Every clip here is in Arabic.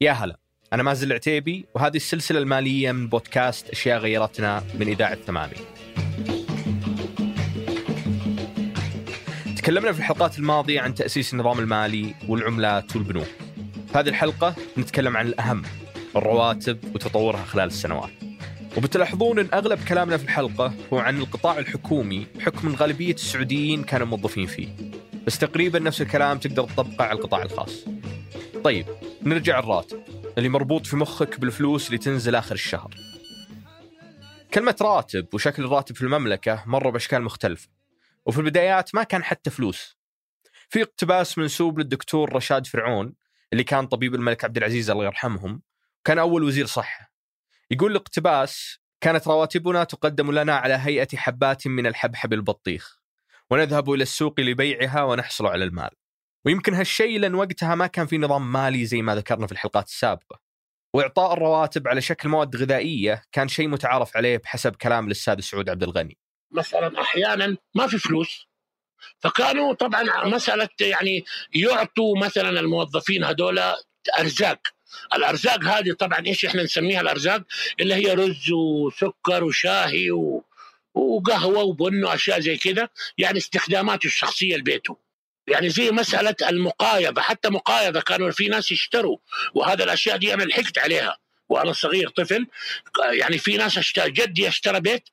يا هلا أنا مازن العتيبي وهذه السلسلة المالية من بودكاست أشياء غيرتنا من إذاعة ثمانية تكلمنا في الحلقات الماضية عن تأسيس النظام المالي والعملات والبنوك في هذه الحلقة نتكلم عن الأهم الرواتب وتطورها خلال السنوات وبتلاحظون إن أغلب كلامنا في الحلقة هو عن القطاع الحكومي بحكم إن غالبية السعوديين كانوا موظفين فيه. بس تقريبا نفس الكلام تقدر تطبقه على القطاع الخاص. طيب نرجع الراتب اللي مربوط في مخك بالفلوس اللي تنزل آخر الشهر. كلمة راتب وشكل الراتب في المملكة مروا بأشكال مختلفة وفي البدايات ما كان حتى فلوس. في اقتباس منسوب للدكتور رشاد فرعون اللي كان طبيب الملك عبد العزيز الله يرحمهم كان أول وزير صحة. يقول الاقتباس كانت رواتبنا تقدم لنا على هيئة حبات من الحبحب البطيخ ونذهب إلى السوق لبيعها ونحصل على المال. ويمكن هالشيء لأن وقتها ما كان في نظام مالي زي ما ذكرنا في الحلقات السابقة. وإعطاء الرواتب على شكل مواد غذائية كان شيء متعارف عليه بحسب كلام الأستاذ سعود عبد الغني. مثلا أحيانا ما في فلوس فكانوا طبعا مسألة يعني يعطوا مثلا الموظفين هذول أرزاق. الأرزاق هذه طبعا إيش إحنا نسميها الأرزاق؟ اللي هي رز وسكر وشاهي و... وقهوة وبن وأشياء زي كذا يعني استخداماته الشخصية لبيته. يعني زي مسألة المقايضة حتى مقايضة كانوا في ناس يشتروا وهذا الأشياء دي أنا لحقت عليها وأنا صغير طفل. يعني في ناس اشترى جدي اشترى بيت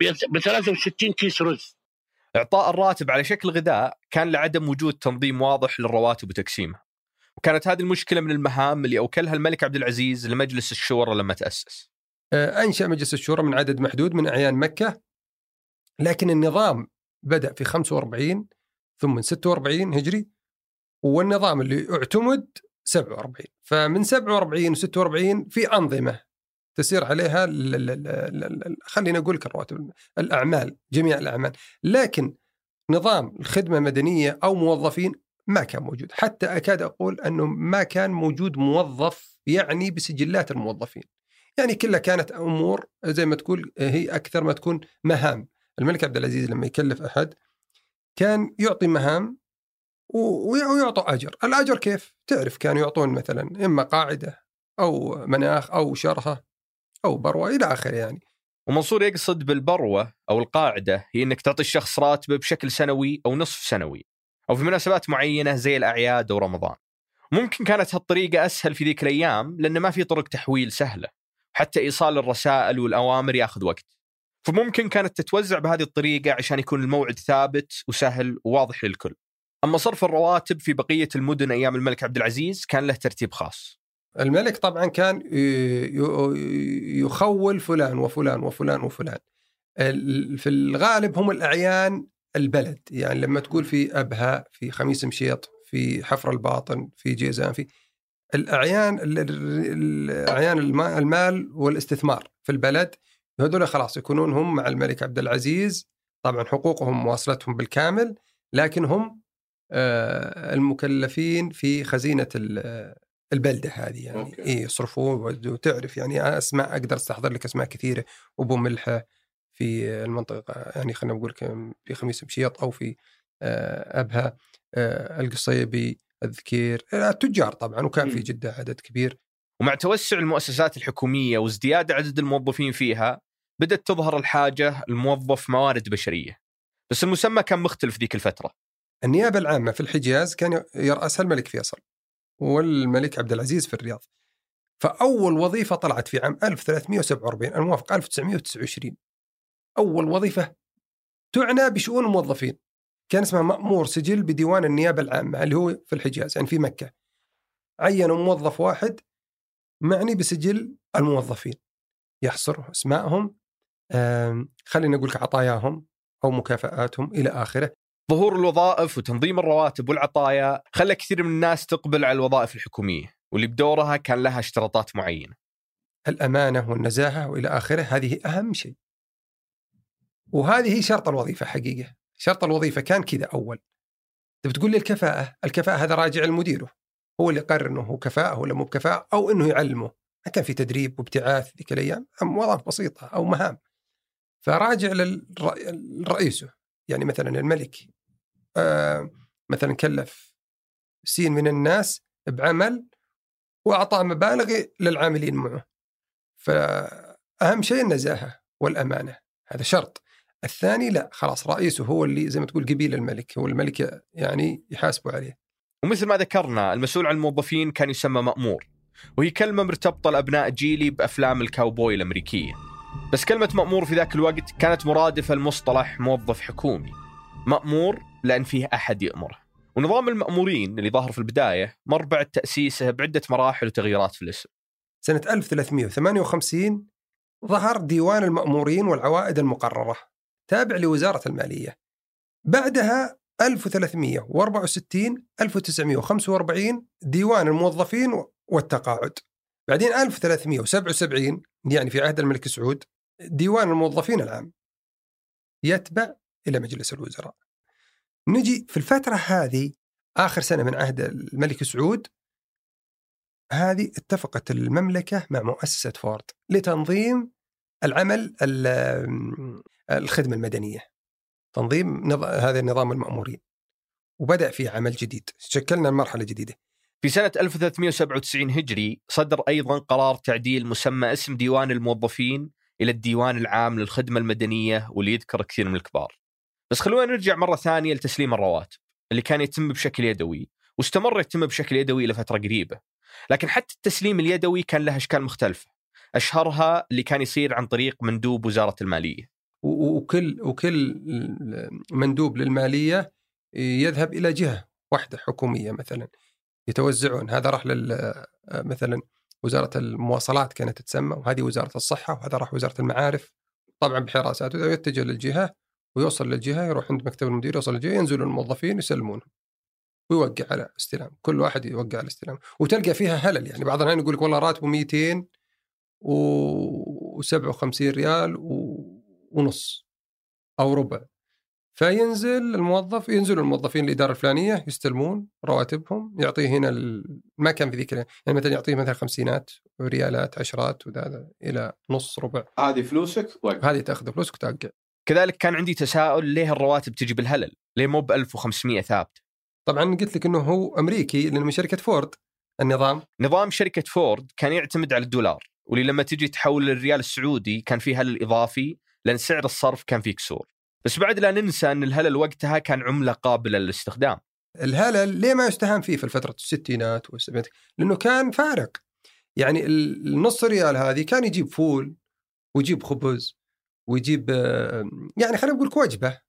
ب 63 كيس رز. إعطاء الراتب على شكل غذاء كان لعدم وجود تنظيم واضح للرواتب وتقسيمها. وكانت هذه المشكلة من المهام اللي أوكلها الملك عبد العزيز لمجلس الشورى لما تأسس. أنشأ مجلس الشورى من عدد محدود من أعيان مكة لكن النظام بدأ في 45 ثم من 46 هجري والنظام اللي اعتمد 47 فمن 47 و46 في أنظمة تسير عليها خلينا أقول لك الرواتب الأعمال جميع الأعمال. لكن نظام الخدمة مدنية أو موظفين ما كان موجود. حتى أكاد أقول أنه ما كان موجود موظف يعني بسجلات الموظفين. يعني كلها كانت أمور زي ما تقول هي أكثر ما تكون مهام. الملك عبد العزيز لما يكلف أحد كان يعطي مهام ويعطوا أجر. الأجر كيف؟ تعرف كانوا يعطون مثلا إما قاعدة أو مناخ أو شرهة أو بروة إلى آخره يعني. ومنصور يقصد بالبروة أو القاعدة هي أنك تعطي الشخص راتبه بشكل سنوي أو نصف سنوي أو في مناسبات معينة زي الأعياد أو رمضان. ممكن كانت هالطريقة أسهل في ذيك الأيام لأن ما في طرق تحويل سهلة حتى إيصال الرسائل والأوامر ياخذ وقت. فممكن كانت تتوزع بهذه الطريقة عشان يكون الموعد ثابت وسهل وواضح للكل. أما صرف الرواتب في بقية المدن أيام الملك عبد العزيز كان له ترتيب خاص. الملك طبعا كان يخول فلان وفلان وفلان وفلان. في الغالب هم الأعيان البلد. يعني لما تقول في أبها في خميس مشيط في حفر الباطن في جيزان في الأعيان ال- ال- الأعيان الم- المال والاستثمار في البلد هذول خلاص يكونون هم مع الملك عبد العزيز طبعا حقوقهم واصلتهم بالكامل لكن هم آه، المكلفين في خزينة ال- البلدة هذه يعني أوكي. إيه يصرفون. وتعرف يعني أسماء أقدر أستحضر لك أسماء كثيرة أبو ملحة في المنطقة يعني خلينا نقول في خميس مشيط أو في آه، آه، القصيبي الذكير آه، التجار طبعا وكان في. جدة عدد كبير ومع توسع المؤسسات الحكومية وازدياد عدد الموظفين فيها بدأت تظهر الحاجة لموظف موارد بشرية. بس المسمى كان مختلف ذيك الفترة. النيابة العامة في الحجاز كان يرأسها الملك فيصل والملك عبد العزيز في الرياض. فأول وظيفة طلعت في عام 1347 ألموافق 1929 أول وظيفة تعنى بشؤون الموظفين. كان اسمها مأمور سجل بديوان النيابة العامة اللي هو في الحجاز يعني في مكة. عينوا موظف واحد معني بسجل الموظفين. يحصر اسمائهم آم، خلينا نقول لك عطاياهم أو مكافآتهم إلى آخره. ظهور الوظائف وتنظيم الرواتب والعطايا خلى كثير من الناس تقبل على الوظائف الحكومية واللي بدورها كان لها اشتراطات معينة. الأمانة والنزاهة وإلى آخره هذه أهم شيء. وهذه هي شرط الوظيفة حقيقة. شرط الوظيفة كان كذا أول. تبي تقول لي الكفاءة؟ الكفاءة هذا راجع لمديره. هو اللي يقرر أنه هو كفاءة ولا مو بكفاءة أو أنه يعلمه ما كان في تدريب وابتعاث ذيك الأيام أم وظائف بسيطة أو مهام. فراجع لرئيسه يعني مثلا الملك آه مثلا كلف سين من الناس بعمل واعطى مبالغ للعاملين معه. فأهم شيء النزاهة والأمانة هذا شرط. الثاني لا خلاص رئيسه هو اللي زي ما تقول قبيل الملك هو الملك يعني يحاسبوا عليه. ومثل ما ذكرنا المسؤول عن الموظفين كان يسمى مأمور. وهي كلمة مرتبطة لأبناء جيلي بأفلام الكاوبوي الأمريكية. بس كلمة مأمور في ذاك الوقت كانت مرادفة لمصطلح موظف حكومي. مأمور لأن فيه أحد يأمره. ونظام المأمورين اللي ظهر في البداية مر بعد تأسيسه بعدة مراحل وتغييرات في الاسم. سنة 1358 ظهر ديوان المأمورين والعوائد المقررة تابع لوزارة المالية. بعدها 1364 1945 ديوان الموظفين والتقاعد. بعدين 1377 يعني في عهد الملك سعود ديوان الموظفين العام يتبع إلى مجلس الوزراء. نجي في الفترة هذه آخر سنة من عهد الملك سعود هذه اتفقت المملكة مع مؤسسة فورد لتنظيم العمل الخدمة المدنية. تنظيم هذا النظام المأمورين. وبدأ في عمل جديد. شكلنا المرحلة الجديدة في سنة 1397 هجري صدر أيضا قرار تعديل مسمى اسم ديوان الموظفين إلى الديوان العام للخدمة المدنية واللي يذكر كثير من الكبار. بس خلونا نرجع مرة ثانية لتسليم الرواتب اللي كان يتم بشكل يدوي واستمر يتم بشكل يدوي لفترة قريبة. لكن حتى التسليم اليدوي كان له أشكال مختلفة. أشهرها اللي كان يصير عن طريق مندوب وزارة المالية. وكل وكل مندوب للمالية يذهب إلى جهة واحدة حكومية مثلا يتوزعون. هذا راح لل مثلا وزارة المواصلات كانت تسمى وهذه وزارة الصحة وهذا راح وزارة المعارف. طبعا بحراسات يتجه للجهة ويوصل للجهة يروح عند مكتب المدير يوصل للجهة ينزلوا الموظفين يسلمون ويوقع على استلام كل واحد يوقع على استلام وتلقى فيها هلل يعني. بعض الأحيان يقول لك والله راتبه 200 و57 ريال ونص أو ربع. فينزل الموظف ينزل الموظفين الإدارة الفلانية يستلمون رواتبهم يعطيه هنا ما كان في ذيك يعني مثلا يعطيه مثلا خمسينات ريالات عشرات وذا إلى نص ربع. هذه فلوسك؟ هذه تأخذ فلوسك وتوقع كذلك كان عندي تساؤل ليه الرواتب تجي بالهلل؟ ليه مو ب 1500 ثابت؟ طبعا قلت لك إنه هو أمريكي لأنه من شركة فورد. النظام؟ نظام شركة فورد كان يعتمد على الدولار واللي لما تجي تحول للريال السعودي كان فيه هلل إضافي لأن سعر الصرف كان فيه كسور بس بعد لا ننسى أن الهلل وقتها كان عملة قابلة للاستخدام. الهلل ليه ما يستهان فيه في الفترة الستينات والسبعينات؟ لأنه كان فارق. يعني النص ريال هذه كان يجيب فول ويجيب خبز ويجيب يعني خلينا نقول وجبه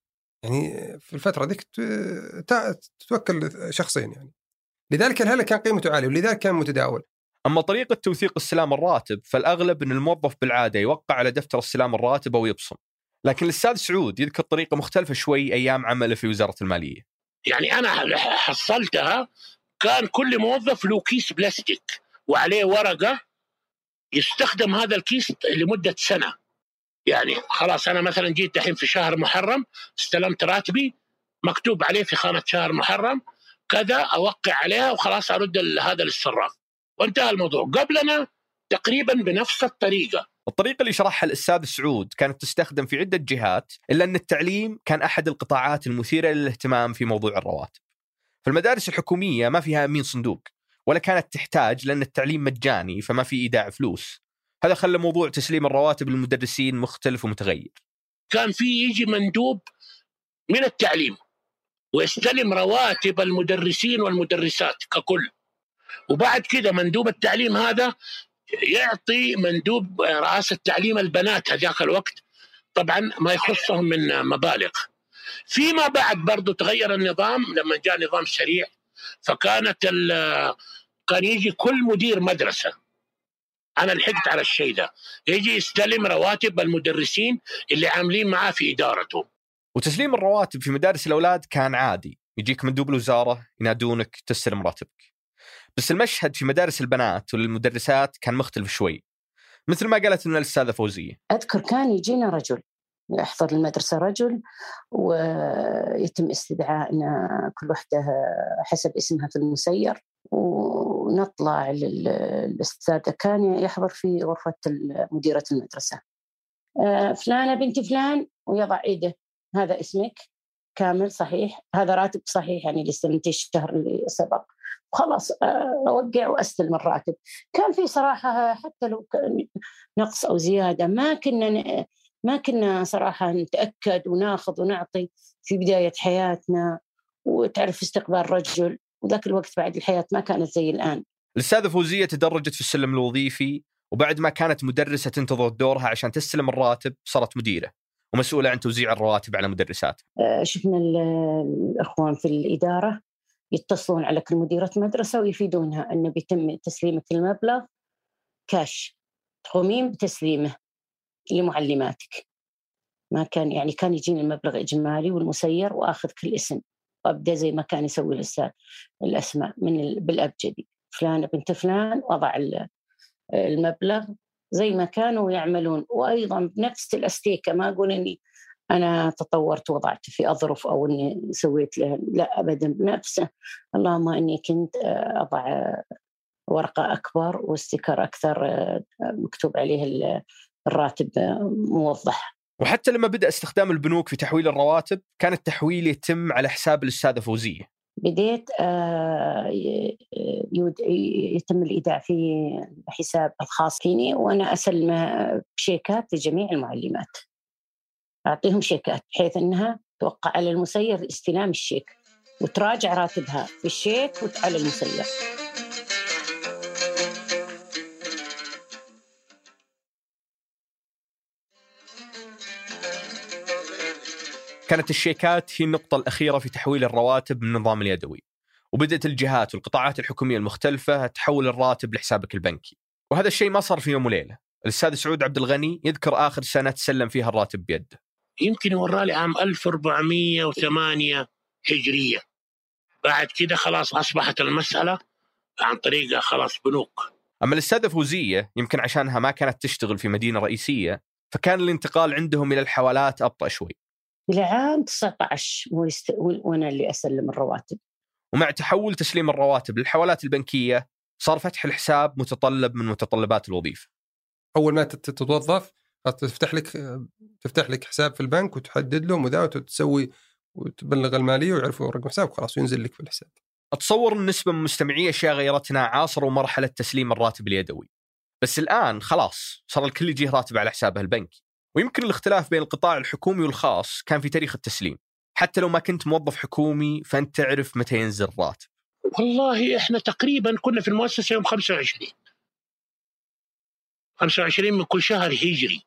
يعني في الفترة ذيك توكل شخصين يعني. لذلك الهلل كان قيمته عالية ولذلك كان متداول. أما طريقة توثيق استلام الراتب فالأغلب إن الموظف بالعادة يوقع على دفتر استلام الراتب أو يبصم. لكن الأستاذ سعود يذكر طريقة مختلفة شوي أيام عمله في وزارة المالية. يعني أنا حصلتها كان كل موظف له كيس بلاستيك وعليه ورقة يستخدم هذا الكيس لمدة سنة. يعني خلاص أنا مثلا جيت الحين في شهر محرم استلمت راتبي مكتوب عليه في خانة شهر محرم كذا أوقع عليها وخلاص أرد هذا للصراف وانتهى الموضوع. قبلنا تقريبا بنفس الطريقة. الطريقة اللي شرحها الأستاذ سعود كانت تستخدم في عدة جهات إلا أن التعليم كان أحد القطاعات المثيرة للاهتمام في موضوع الرواتب. فالمدارس الحكومية ما فيها أمين صندوق ولا كانت تحتاج لأن التعليم مجاني فما في إيداع فلوس. هذا خلى موضوع تسليم الرواتب للمدرسين مختلف ومتغير. كان في يجي مندوب من التعليم ويستلم رواتب المدرسين والمدرسات ككل. وبعد كده مندوب التعليم هذا يعطي مندوب رئاسة تعليم البنات هذاك الوقت. طبعا ما يخصهم من مبالغ. فيما بعد برضو تغير النظام لما جاء نظام سريع فكانت كان يجي كل مدير مدرسة. أنا لحقت على الشيء ده. يجي يستلم رواتب المدرسين اللي عاملين معاه في إدارته. وتسليم الرواتب في مدارس الأولاد كان عادي. يجيك مندوب الوزارة ينادونك تستلم راتبك. بس المشهد في مدارس البنات والمدرسات كان مختلف شوي مثل ما قالت لنا الأستاذة فوزية. أذكر كان يجينا رجل يحضر المدرسة رجل ويتم استدعائنا كل واحدة حسب اسمها في المسير ونطلع للأستاذ كان يحضر في غرفة مديرة المدرسة. آه، فلانة بنت فلان ويضع إيده هذا اسمك؟ كامل صحيح. هذا راتب صحيح يعني اللي استلمتيه الشهر اللي سبق. خلاص آه، أوقع وأستلم الراتب. كان في صراحة حتى لو كان نقص أو زيادة ما كنا ما كنا صراحة نتأكد وناخذ ونعطي في بداية حياتنا. وتعرف استقبال رجل وذاك الوقت بعد الحياة ما كانت زي الآن. الأستاذة فوزية تدرجت في السلم الوظيفي وبعد ما كانت مدرسة تنتظر دورها عشان تستلم الراتب صارت مديرة. ومسؤولة عن توزيع الرواتب على مدرسات. آه، شفنا الأخوان في الإدارة يتصلون على كل مديرة مدرسة ويفيدونها إنه بيتم تسليمة المبلغ كاش تقومين بتسليمه لمعلماتك. ما كان يعني كان يجيني المبلغ إجمالي والمسير وآخذ كل اسم وأبدأ زي ما كان يسوي الاستاذ الأسماء من بالأبجدي فلانه بنت فلان وضع المبلغ زي ما كانوا يعملون. وأيضا بنفس الأستيكة ما أقول إني أنا تطورت وضعت في أظرف أو إني سويت له لا ابدا. بنفسه اللهم إني كنت أضع ورقة أكبر واستيكر أكثر مكتوب عليه الراتب موضح. وحتى لما بدأ استخدام البنوك في تحويل الرواتب كان التحويل يتم على حساب الأستاذة فوزية. بديت آه، يتم الإيداع في حساب الخاص فيني وأنا أسلمه بشيكات لجميع المعلمات. أعطيهم شيكات بحيث أنها توقع على المسير استلام الشيك وتراجع راتبها في الشيك وعلى المسير. كانت الشيكات هي النقطة الأخيرة في تحويل الرواتب من النظام اليدوي وبدأت الجهات والقطاعات الحكومية المختلفة تحول الراتب لحسابك البنكي وهذا الشيء ما صار في يوم وليلة. الأستاذ سعود عبد الغني يذكر آخر سنة تسلم فيها الراتب بيده. يمكن ورالي عام 1408 هجرية. بعد كده خلاص أصبحت المسألة عن طريق خلاص بنوك. أما الأستاذة فوزية يمكن عشانها ما كانت تشتغل في مدينة رئيسية فكان الانتقال عندهم إلى الحوالات أبطأ شوي. إلى عام 19 وأنا اللي أسلم الرواتب ومع تحول تسليم الرواتب للحوالات البنكية صار فتح الحساب متطلب من متطلبات الوظيفة أول ما تتوظف تفتح لك تفتح لك حساب في البنك وتحدد له مذاوت وتسوي وتبلغ المالية ويعرفوا رقم حساب خلاص وينزل لك في الحساب. أتصور النسبة من مستمعي اشياء غيرتنا عاصروا مرحلة تسليم الراتب اليدوي. بس الآن خلاص صار الكل يجيه راتب على حسابه البنكي. ويمكن الاختلاف بين القطاع الحكومي والخاص كان في تاريخ التسليم. حتى لو ما كنت موظف حكومي فأنت تعرف متى ينزل الراتب. والله إحنا تقريبا كنا في المؤسسة يوم 25 25 من كل شهر هجري.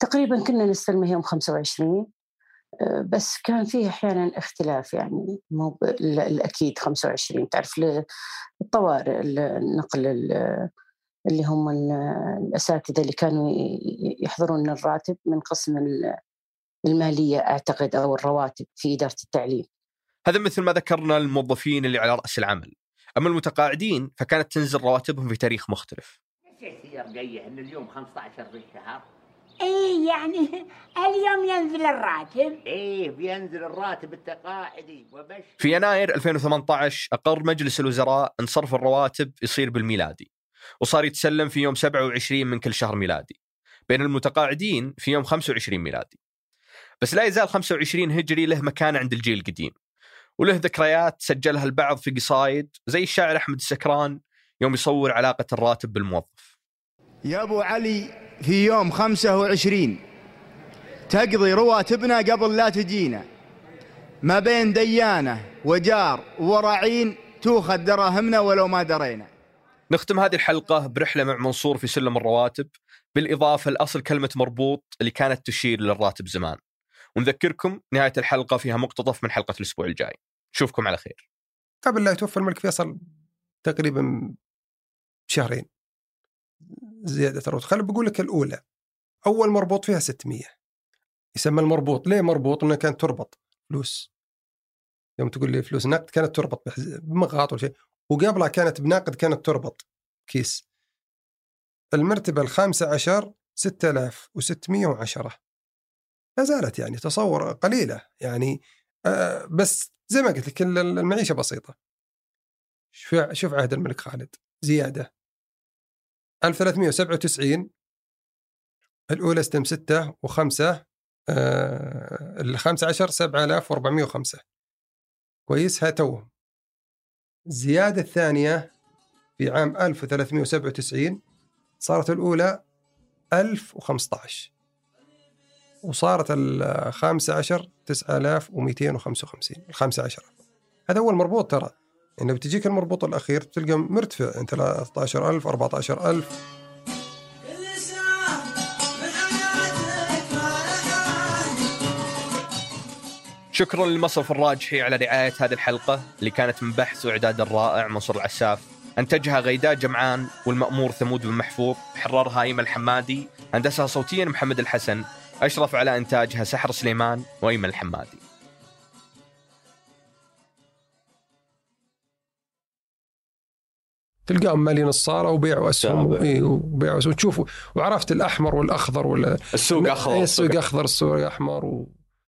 تقريبا كنا نستلمه يوم 25 آه، بس كان فيه أحيانا اختلاف يعني مو الأكيد 25 تعرف الطوارئ النقل اللي هم الأساتذة اللي كانوا يحضرون الراتب من قسم المالية أعتقد أو الرواتب في إدارة التعليم. هذا مثل ما ذكرنا الموظفين اللي على رأس العمل. أما المتقاعدين فكانت تنزل رواتبهم في تاريخ مختلف. ان اليوم 15 في الشهر إيه يعني اليوم ينزل الراتب إيه بينزل الراتب التقاعدي وبش في يناير 2018 أقر مجلس الوزراء إن صرف الرواتب يصير بالميلادي وصار يتسلم في يوم 27 من كل شهر ميلادي. بين المتقاعدين في يوم 25 ميلادي. بس لا يزال 25 هجري له مكانة عند الجيل القديم. وله ذكريات سجلها البعض في قصايد زي الشاعر أحمد السكران يوم يصور علاقة الراتب بالموظف. يا أبو علي في يوم 25 تقضي رواتبنا قبل لا تجينا. ما بين ديانة وجار ورعين توخذ دراهمنا ولو ما درينا. نختم هذه الحلقة برحلة مع منصور في سلم الرواتب. بالإضافة لأصل كلمة مربوط اللي كانت تشير للراتب زمان. ونذكركم نهاية الحلقة فيها مقتطف من حلقة الأسبوع الجاي. نشوفكم على خير. قبل لا يتوفى الملك فيصل تقريبا شهرين. زيادة الرواتب خليني بقول لك الأولى. أول مربوط فيها 600 يسمى المربوط. ليه مربوط؟ لأنها كانت تربط فلوس. يوم تقول لي فلوس نقد كانت تربط بمغاط ولا شيء. وقبلها كانت بناقد كانت تربط. كيس. المرتبة الخامسة عشر 6610 لا زالت يعني تصور قليلة يعني آه بس زي ما قلت لك المعيشة بسيطة. شوف عهد الملك خالد. زيادة. 1397 الأولى استلم ستة وخمسة آه ال 15 7405 كويس؟ ها توهم. الزيادة الثانية في عام 1397 صارت الأولى 1015 وصارت الخامسة عشر 9255 الخامسة عشر. هذا أول مربوط ترى. يعني بتجيك المربوط الأخير تلقى مرتفع 13000 14000 شكرا للمصرف الراجحي على رعاية هذه الحلقة اللي كانت من بحث وإعداد الرائع منصور العساف أنتجها غيداء جمعان والمأمور ثمود بن محفوظ حررها أيمن الحمادي هندسها صوتيا محمد الحسن أشرف على إنتاجها سحر سليمان وأيمن الحمادي. تلقاهم مالين الصالة وبيعوا اسهم إيه، وبيعوا اسهم تشوفوا وعرفت الأحمر والأخضر ولا السوق أخضر السوق. أخضر السوق أحمر و...